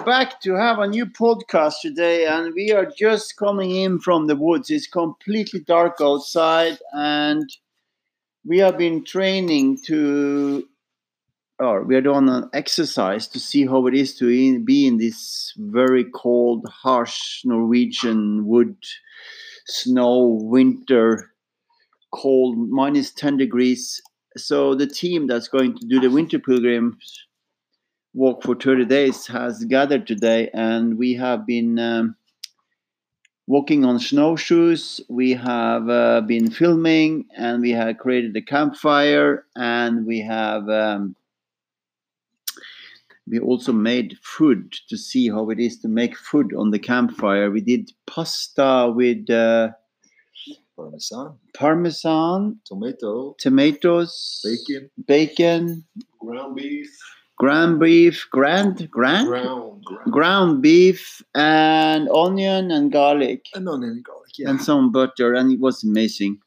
Are back to have a new podcast today. And we are just coming in from the woods. It's completely dark outside. And we have been training to, or we are doing an exercise to see how it is to in, be in this very cold, harsh Norwegian wood, snow, winter, cold, minus 10 degrees. So the team that's going to do the winter pilgrims walk for 30 days has gathered today and we have been um, walking on snowshoes. We have uh, been filming and we have created a campfire and we have um, we also made food to see how it is to make food on the campfire. We did pasta with uh, Parmesan, parmesan tomato, tomatoes bacon, bacon ground beef, ground beef grand grand ground, ground, ground beef and onion and garlic and onion and garlic. Yeah. and some butter and it was amazing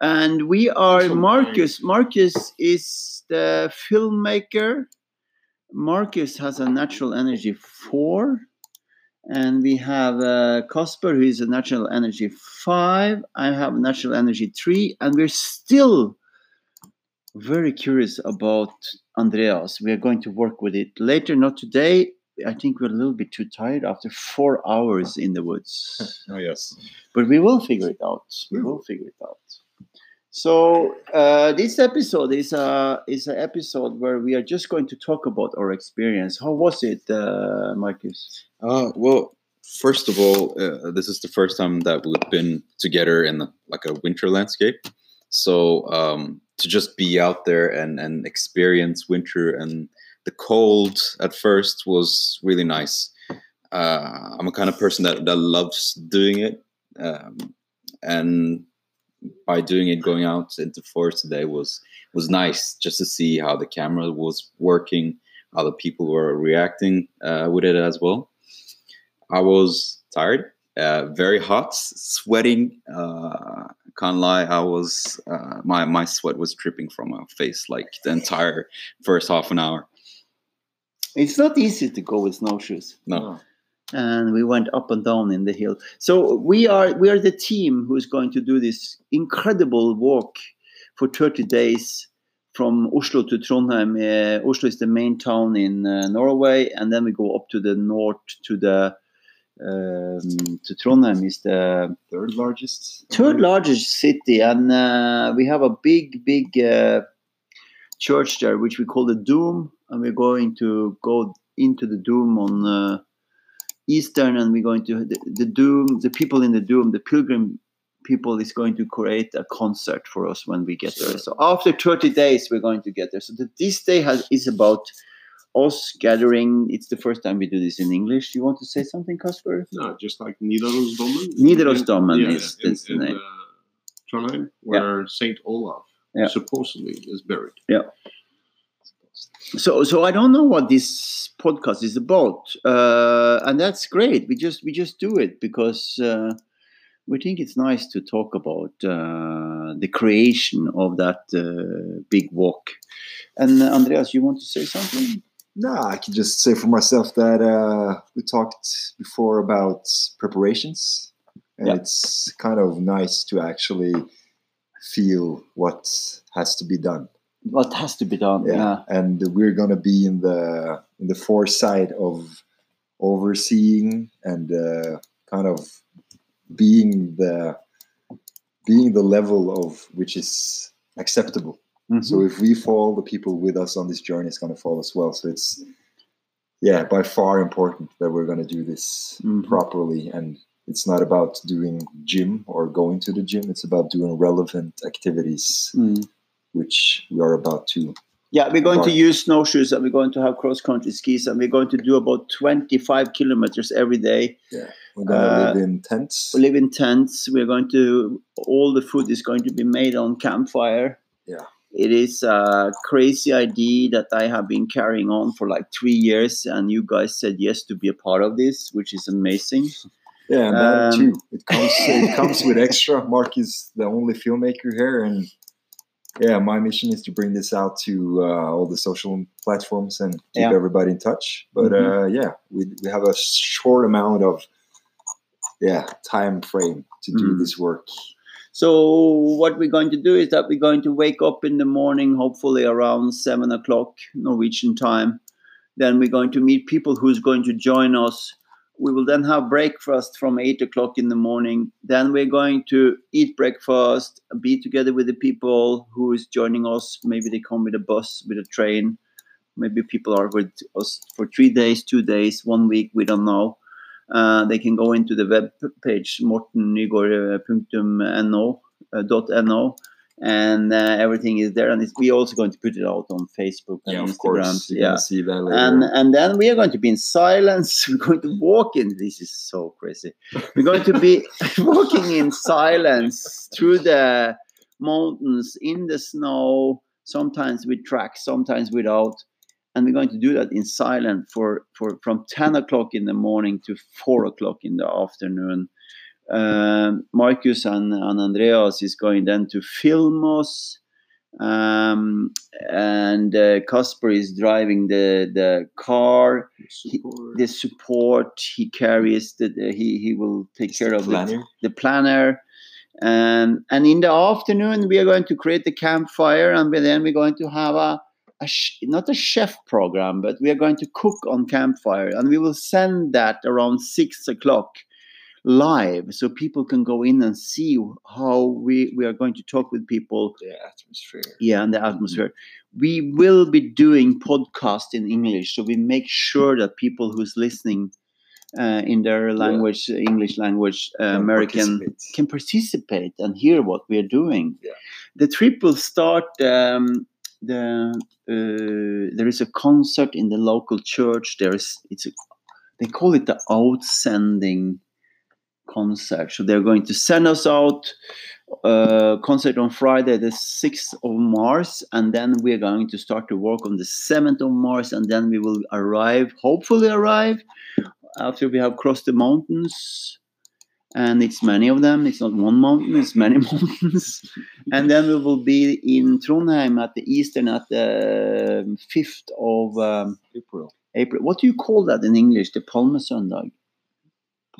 and we are Some marcus marcus is the filmmaker marcus has a natural energy four and we have uh, who is a natural energy five. I have natural energy three, and we're still very curious about Andreas. We are going to work with it later, not today. I think we're a little bit too tired after four hours in the woods, oh yes. but we will figure it out. We will figure it out. So uh, this episode is a is an episode where we are just going to talk about our experience. How was it, uh, Marcus? Uh, well, first of all, uh, this is the first time that we've been together in like a winter landscape. So um, to just be out there and and experience winter and the cold at first was really nice. Uh, I'm a kind of person that that loves doing it, um, and by doing it, going out into forest today was was nice just to see how the camera was working, how the people were reacting uh, with it as well. I was tired, uh, very hot, sweating. Uh, can't lie, I was uh, my my sweat was dripping from my face like the entire first half an hour. It's not easy to go with snowshoes. No, and we went up and down in the hill. So we are we are the team who is going to do this incredible walk for 30 days from Oslo to Trondheim. Uh, Oslo is the main town in uh, Norway, and then we go up to the north to the um, to Trondheim is the Third largest. third largest city, and uh, we have a big, big uh, church there, which we call the Doom, and we're going to go into the Doom on uh, Eastern, and we're going to the, the Doom, the people in the Doom, the pilgrim people is going to create a concert for us when we get there. So after 30 days, we're going to get there. So the, this day has is about us gathering. It's the first time we do this in English. You want to say something, Casper? No, just like Nidarosdomen. Nidarosdomen In- is- in, the name. Uh, Trondheim, where Saint Olaf Yeah. supposedly is buried. Yeah. So so i don't know what this podcast is about uh, and that's great we just we just do it because uh, we think it's nice to talk about uh, the creation of that uh, big walk and uh, andreas you want to say something Nah, I can just say for myself that uh, we talked before about preparations, and Yeah. it's kind of nice to actually feel what has to be done. what has to be done Yeah, yeah, and we're gonna be in the in the foresight of overseeing and uh, kind of being the being the level of which is acceptable. Mhm. So if we fall, the people with us on this journey is going to fall as well. So it's yeah, by far important that we're going to do this Mhm. properly, and it's not about doing gym or going to the gym. It's about doing relevant activities, Mm. which we are about to. yeah we're going to use snowshoes and we're going to have cross country skis and we're going to do about 25 kilometers every day yeah We're going to Uh, live in tents. we live in tents. We're going to all the food is going to be made on campfire. It is a crazy idea that I have been carrying on for like three years, and you guys said yes to be a part of this, which is amazing. Yeah, and that Um, too. It comes it comes with extra. Mark is the only filmmaker here, and yeah, my mission is to bring this out to uh, all the social platforms and keep Yeah. everybody in touch. But Mhm. uh, yeah, we, we have a short amount of yeah time frame to do Mm. this work. So what we're going to do is that we're going to wake up in the morning, hopefully around seven o'clock Norwegian time. Then we're going to meet people who's going to join us. We will then have breakfast from eight o'clock in the morning. Then we're going to eat breakfast, be together with the people who is joining us. Maybe they come with a bus, with a train. Maybe people are with us for three days, two days, one week. We don't know. Uh, they can go into the web page mortennygård.no .no, and uh, everything is there. And it's, we're also going to put it out on Facebook and Yeah, Instagram. course. Yeah. gonna see that later. And and then we are going to be in silence. We're going to walk in. This is so crazy. We're going to be walking in silence through the mountains in the snow. Sometimes with tracks, sometimes without. And we're going to do that in silence for, for from 10 o'clock in the morning to 4 o'clock in the afternoon. Um, Marcus and, and Andreas is going then to film us. Um, and uh, Kasper is driving the, the car Support. the support he carries that he he will take care of the- planner. the planner and and in the afternoon we are going to create the campfire and then we're going to have a, a sh- not a chef program but we are going to cook on campfire and we will send that around six o'clock live so people can go in and see how we we are going to talk with people the atmosphere. yeah and the atmosphere we will be doing podcast in english so we make sure that people who's listening uh, in their language english language uh, Can american participate. can participate and hear what we are doing Yeah. the trip will start um, the uh, there is a concert in the local church there is it's a, they call it the outsending concert so they're going to send us out uh, concert on Friday, the 6th of March, and then we're going to start to work on the 7th of March, and then we will arrive, hopefully arrive, after we have crossed the mountains. And it's many of them. It's not one mountain, it's many mountains. and then we will be in Trondheim at the Eastern at the 5th of um, April. April. What do you call that in English? The Palm Sunday.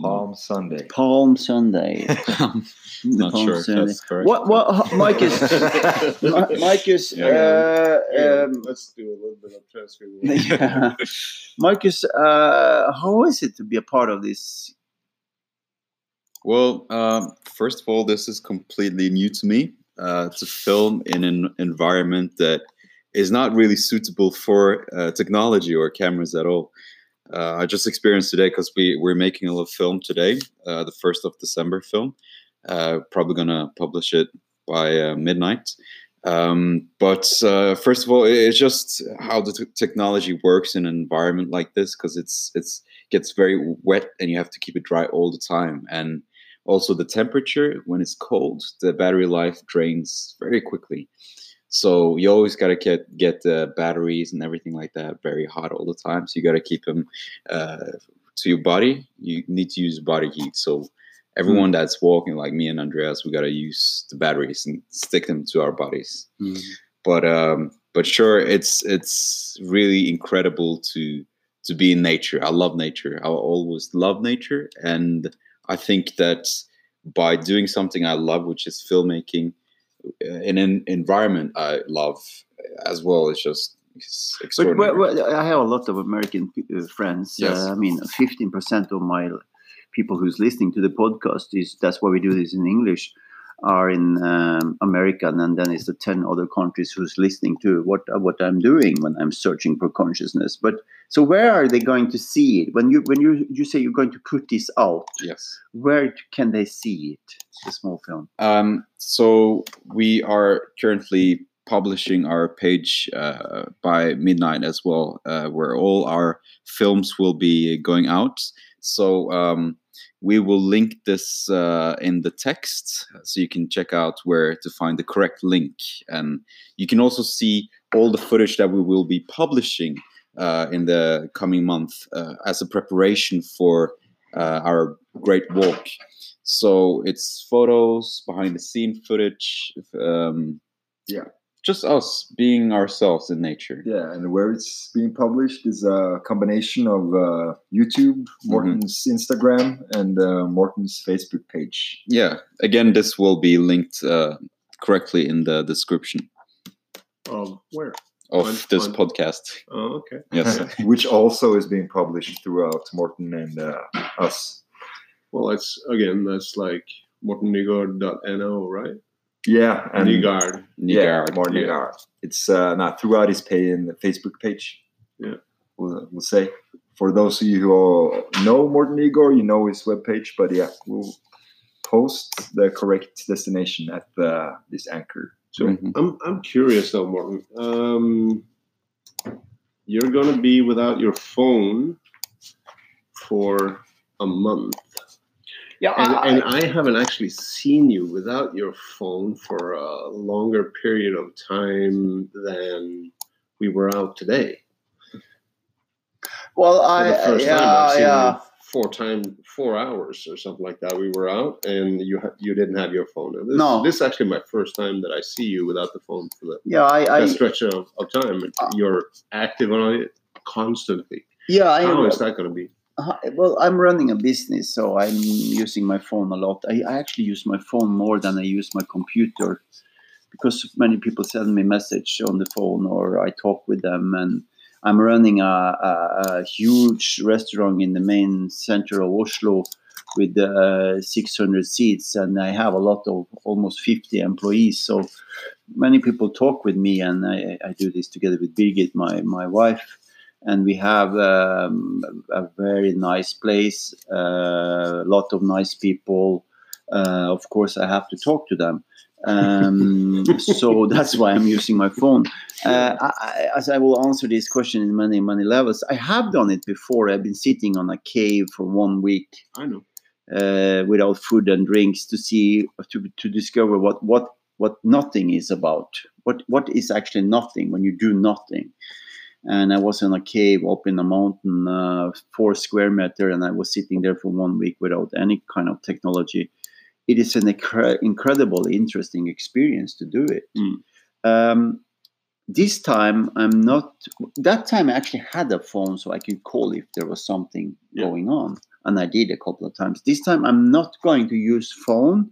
Palm Sunday. Palm Sunday. I'm not Palm sure if Sunday. that's correct. What? What? Marcus? Ma- Marcus, Yeah. uh, Yeah, um, let's do a little bit of transfer. yeah. Marcus, uh, how is it to be a part of this? Well, um, first of all, this is completely new to me. Uh, to film in an environment that is not really suitable for uh, technology or cameras at all. Uh, I just experienced today because we we're making a little film today, uh, the first of December film. Uh, probably gonna publish it by uh, midnight. Um, but uh, first of all, it's just how the t- technology works in an environment like this because it's it's gets very wet and you have to keep it dry all the time and also the temperature when it's cold the battery life drains very quickly. So you always got to get get the batteries and everything like that very hot all the time. So you got to keep them uh, to your body. You need to use body heat. So everyone that's walking like me and andreas we got to use the batteries and stick them to our bodies. But um but sure it's it's really incredible to to be in nature. I love nature. I always love nature and i think that by doing something i love which is filmmaking uh, in an environment i love as well it's just it's But extraordinary well, well, I have a lot of American uh, friends. Yes. Uh, I mean, fifteen percent of my people who's listening to the podcast is that's why we do this in English are in um, America, and then it's the ten other countries who's listening to what uh, what I'm doing when I'm searching for consciousness. But so where are they going to see it when you when you you say you're going to put this out? yes Where can they see it? The small film. Um, so we are currently publishing our page uh, by midnight as well, uh, where all our films will be going out. So um, we will link this uh, in the text, so you can check out where to find the correct link, and you can also see all the footage that we will be publishing uh, in the coming month uh, as a preparation for uh, our great walk. So it's photos, behind the scene footage, um, Yeah. Just us being ourselves in nature. Yeah, and where it's being published is a combination of uh, YouTube, Morten's Instagram, and uh, Morten's Facebook page. Yeah. Again, this will be linked uh, correctly in the description Um, where? of On- this on- podcast. Oh, okay. Yes. which also is being published throughout Morten and uh, us. Well, that's again, that's like mortennygard.no, right? Yeah, and Nygard. yeah, Nygard. Morten yeah. Nygard. It's uh, not throughout his page in the Facebook page. Yeah. we'll, we'll say for those of you who know Morten Nygård, you know his webpage, but yeah, we'll post the correct destination at the this anchor. So Mhm. I'm I'm curious though, Morten. Um, you're gonna be without your phone for a month, Yeah, and, I, and I haven't actually seen you without your phone for a longer period of time than we were out today. well, I the first yeah, time, I've seen yeah. four time four hours or something like that. We were out, and you you didn't have your phone. This, No. this is actually my first time that I see you without the phone for the Yeah, I, that I stretch of, of time. Uh, You're active on it constantly. yeah, I How is that going to be? Well, I'm running a business, so I'm using my phone a lot. I, I actually use my phone more than I use my computer because many people send me message on the phone or I talk with them. And I'm running a, a, a huge restaurant in the main center of Oslo with uh, 600 seats, and I have a lot of almost 50 employees. So many people talk with me, and I, I do this together with Birgit, my my wife and we have um, a very nice place, a lot of nice people. Uh, of course, I have to talk to them. Um, so that's why I'm using my phone. Uh, I, I, as I will answer this question in many, many levels, I have done it before. I've been sitting on a cave for one week I know. uh, without food and drinks to see to, to discover what what what nothing is about what what is actually nothing when you do nothing and i was in a cave up in a mountain uh, four square meter and i was sitting there for one week without any kind of technology it is an incre- incredible interesting experience to do it Mm. um, this time i'm not that time i actually had a phone so i could call if there was something Yeah. going on and I did a couple of times. This time I'm not going to use phone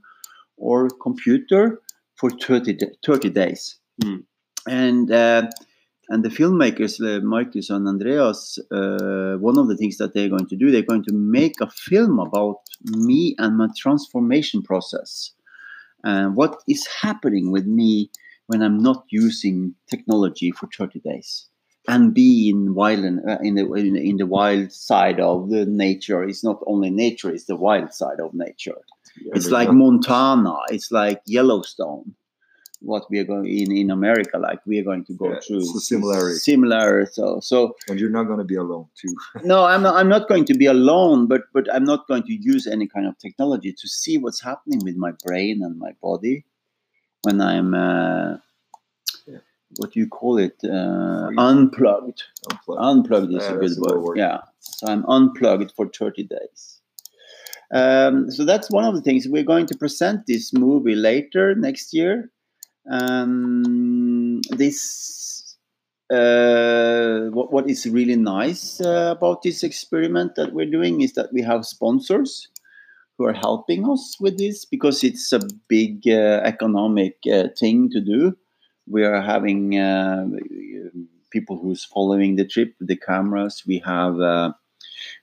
or computer for 30, 30 days. Hmm. And uh, and the filmmakers, uh, Marcus and Andreas, uh, one of the things that they're going to do, they're going to make a film about me and my transformation process. And what is happening with me when I'm not using technology for 30 days and be in wild uh, in the in, in the wild side of the nature. It's not only nature; it's the wild side of nature. It's like Montana. It's like Yellowstone. What we are going in in America, like we are going to go Yeah, through. similarity. Similar. So so And you're not going to be alone too. no, I'm not. I'm not going to be alone, but but I'm not going to use any kind of technology to see what's happening with my brain and my body when I'm. Uh, Yeah. What do you call it? Uh, unplugged. Unplugged. Unplugged is Yeah, a good a good word. word. Yeah. So I'm unplugged for 30 days. Um, so that's one of the things. We're going to present this movie later next year. Um, this uh, what, what is really nice uh, about this experiment that we're doing is that we have sponsors who are helping us with this because it's a big uh, economic uh, thing to do. We are having uh, people who's following the trip the cameras. We have uh,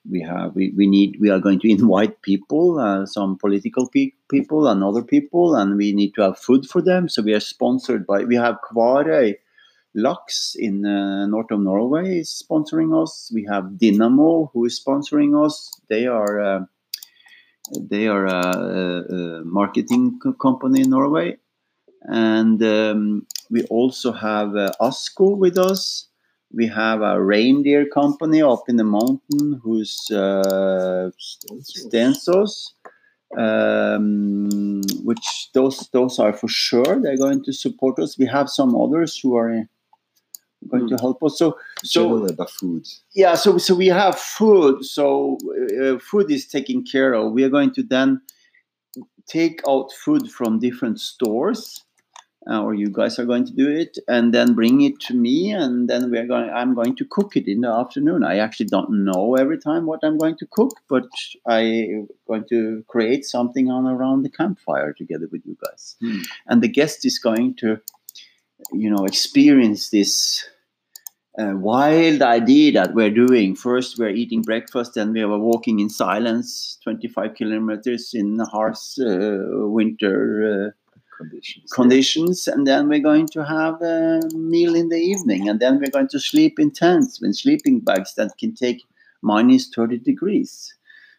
we have we, we need we are going to invite people, uh, some political pe- people and other people, and we need to have food for them. So we are sponsored by we have Kvarøy Laks in uh, north of Norway is sponsoring us. We have Dynamo who is sponsoring us. They are uh, they are a, a, a marketing co- company in Norway, and um, we also have uh, Asko with us. We have a reindeer company up in the mountain who's uh, Stensos, um, which those those are for sure. They're going to support us. We have some others who are going to help us. So so about food. yeah so so we have food so uh, food is taken care of we are going to then take out food from different stores uh, or you guys are going to do it, and then bring it to me, and then we're going. I'm going to cook it in the afternoon. I actually don't know every time what I'm going to cook, but I'm going to create something on around the campfire together with you guys, Hmm. and the guest is going to, you know, experience this. Uh, wild idea that we're doing. First, we're eating breakfast, then we were walking in silence, 25 kilometers in harsh uh, winter uh, Conditions. conditions and then we're going to have a meal in the evening and then we're going to sleep in tents with sleeping bags that can take minus 30 degrees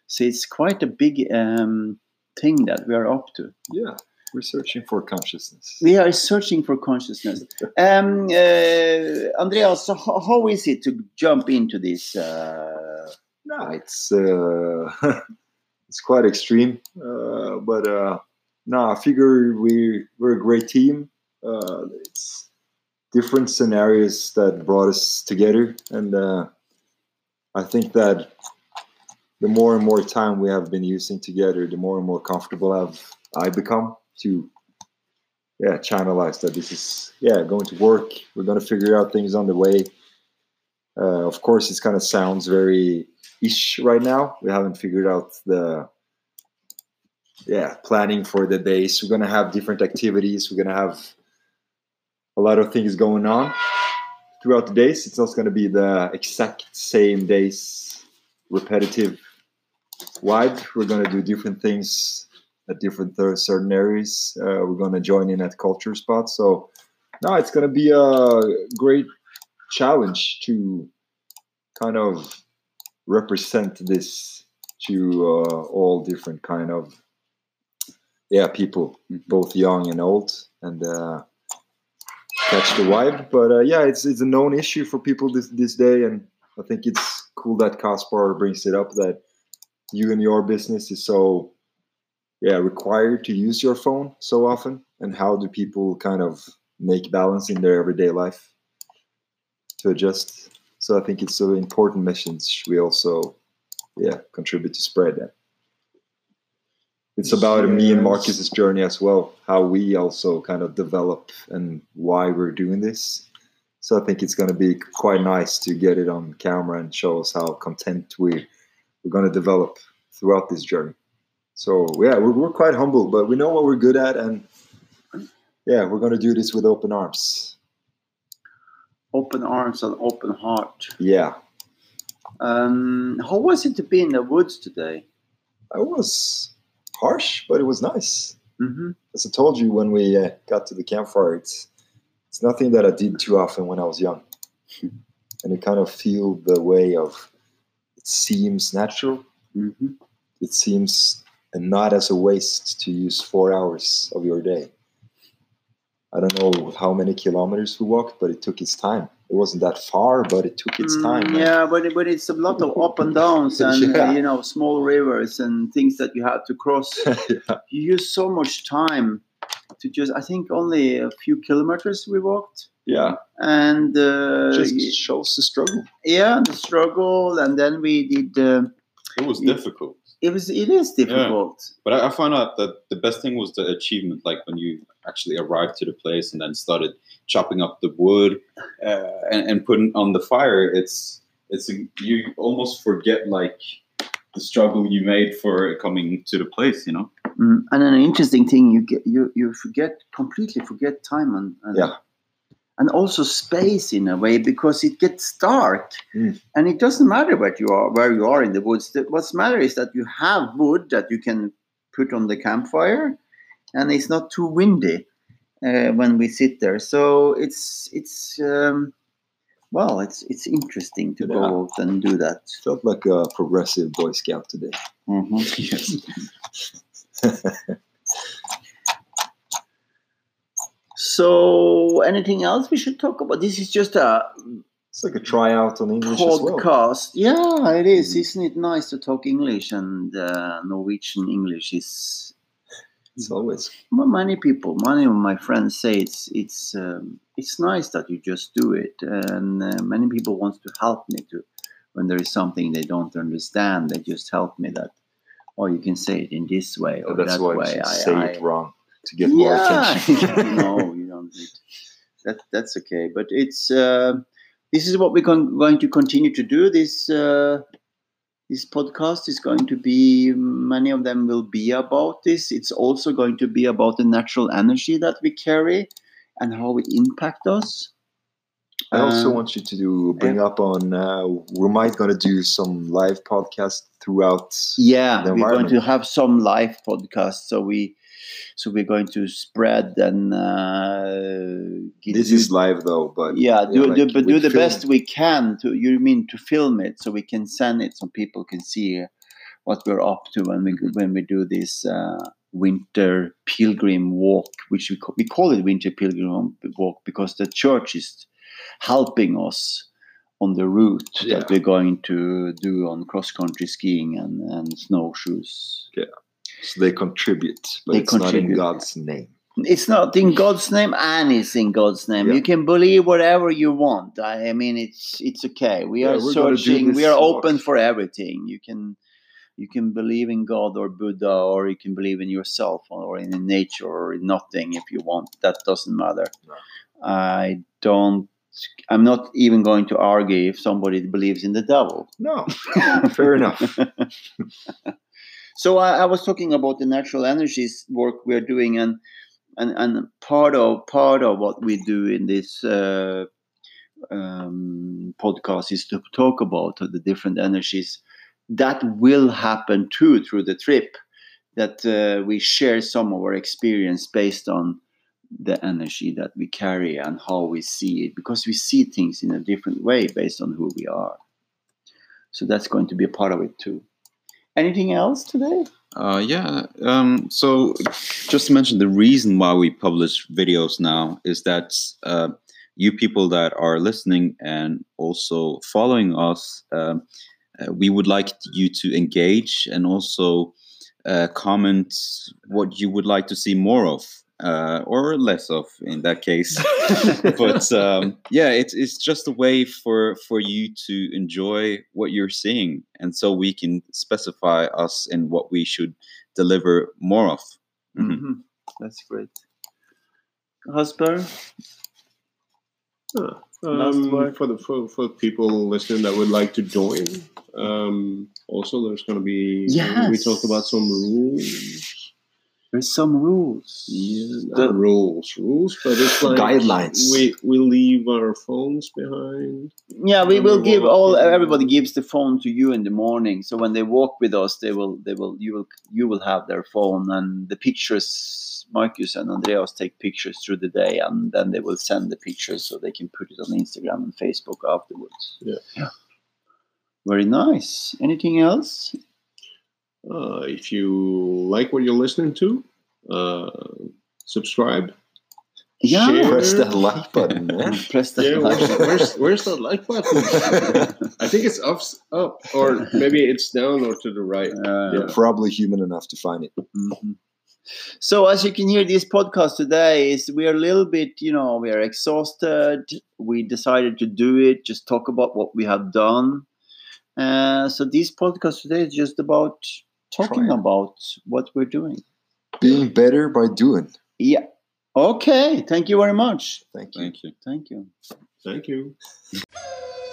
so it's quite a big um, thing that we are up to Yeah, we're searching for consciousness. we are searching for consciousness um, uh, andreas so how, how is it to jump into this uh, No, it's uh, it's quite extreme, uh, but uh, no, I figure we we're a great team. Uh, it's different scenarios that brought us together, and uh, I think that the more and more time we have been using together, the more and more comfortable I've I become to yeah channelize that this is yeah going to work. We're going to figure out things on the way. Uh, of course, it kind of sounds very ish right now. We haven't figured out the yeah planning for the days. We're gonna have different activities. We're gonna have a lot of things going on throughout the days. It's not gonna be the exact same days, repetitive vibe. We're gonna do different things at different th- certain areas. Uh, we're gonna join in at culture spots. So no, it's gonna be a great challenge to kind of represent this to uh, all different kind of yeah people both young and old and uh, catch the vibe but uh, yeah it's it's a known issue for people this this day and i think it's cool that kaspar brings it up that you and your business is so yeah required to use your phone so often and how do people kind of make balance in their everyday life to adjust so I think it's an important message we also, yeah, contribute to spread that. It's about me and Marcus's journey as well, how we also kind of develop and why we're doing this. So I think it's going to be quite nice to get it on camera and show us how content we we're going to develop throughout this journey. So yeah, we're, we're quite humble, but we know what we're good at, and yeah, we're going to do this with open arms. open arms and open heart Yeah, um, how was it to be in the woods today I was harsh, but it was nice. hmm as I told you when we uh, got to the campfire, it's it's nothing that I did too often when I was young, and you kind of feel the way of it seems natural. hmm It seems and not as a waste to use four hours of your day. I don't know how many kilometers we walked, but it took its time. It wasn't that far, but it took its time. Mm, yeah, but, but it's a lot of up and downs and Yeah. uh, you know small rivers and things that you have to cross. yeah. You use so much time to just. I think only a few kilometers we walked, yeah, and uh, just shows the struggle. yeah, the struggle, and then we did. Uh, It was Yeah. difficult. it was. It is difficult. But I, I found out that the best thing was the achievement, like when you actually arrived to the place and then started chopping up the wood uh, and, and putting on the fire. It's it's a, you almost forget like the struggle you made for coming to the place. You know. Mm, and an interesting thing, you get you you forget completely forget time and, and Yeah. and also space in a way because it gets dark, Mm. and it doesn't matter what you are where you are in the woods. The- What's matter is that you have wood that you can put on the campfire, and it's not too windy uh, when we sit there. So it's it's um, well, it's it's interesting to Yeah. go out and do that. Felt like a progressive Boy Scout today. Mhm. Yes. So, anything else we should talk about? This is just a It's like a tryout on English as well. podcast. Yeah, it is. Mhm. Isn't it nice to talk English and uh, Norwegian English is. It's always many people, many of my friends say it's it's um, it's nice that you just do it, and uh, many people want to help me to when there is something they don't understand. They just help me that, oh, you can say it in this way or that's that why way. I- say I- it wrong to get more attention. no, you don't need. That that's okay. But it's uh, this is what we're going to continue to do. This uh, this podcast is going to be many of them will be about this. It's also going to be about the natural energy that we carry and how it impact us. I also Uh, want you to do, bring up on. Uh, we might gonna do some live podcast throughout. yeah the we're going to have some live podcasts so we so we're going to spread and uh, This is live though, but yeah, do, like do, but do the film. best we can to you mean to film it so we can send it so people can see what we're up to when we when we do this uh, winter pilgrim walk which we call, we call it winter pilgrim walk because the church is helping us on the route Yeah. that we're going to do on cross country skiing and, and snowshoes so they contribute, but They it's not in. God's name. it's not in God's name and it's in God's name. Yeah. You can believe whatever you want. I, I mean, it's it's okay. We Yeah, are we're gonna do searching. We are open for everything. You can you can believe in God or Buddha, or you can believe in yourself, or in nature, or in nothing if you want. That doesn't matter. No. I don't. I'm not even going to argue if somebody believes in the devil. No, fair enough. So I, I was talking about the natural energies work we're doing, and and and part of part of what we do in this uh, um, podcast is to talk about the different energies that will happen too through the trip. That uh, we share some of our experience based on the energy that we carry and how we see it, because we see things in a different way based on who we are. So that's going to be a part of it too. Anything else today? Uh, yeah. Um, so, just to mention, the reason why we publish videos now is that uh, you people that are listening and also following us, um, uh, we would like you to engage and also uh, comment what you would like to see more of. Uh, or less of in that case but um, yeah, it's it's just a way for for you to enjoy what you're seeing, and so we can specify us in what we should deliver more of. Mhm. Mhm. That's great. Husband, Huh. Um, for the for, for people listening that would like to join. Um, also, there's going to be yeah, we Yes. talked about some rules. There's some rules. Not The- rules, rules, but it's like Guidelines. We we leave our phones behind. yeah, we will give all. Everybody gives the phone to you in the morning. So when they walk with us, they will. They will. You will. You will have their phone and the pictures. Marcus and Andreas take pictures through the day, and then they will send the pictures so they can put it on Instagram and Facebook afterwards. Yeah. Yeah. Very nice. Anything else? Uh, if you like what you're listening to, uh, subscribe. Yeah. Share. Press that like button, man. Press the Yeah, like. where's, where's where's that like button? I think it's up, up, or maybe it's down or to the right. Uh, You're probably human enough to find it. Mhm. So as you can hear, this podcast today is we are a little bit, you know, we are exhausted. We decided to do it, just talk about what we have done. Uh, so this podcast today is just about talking Trying. about what we're doing. Being better by doing. Yeah. Okay. Thank you very much. Thank you. Thank you. Thank you. Thank you.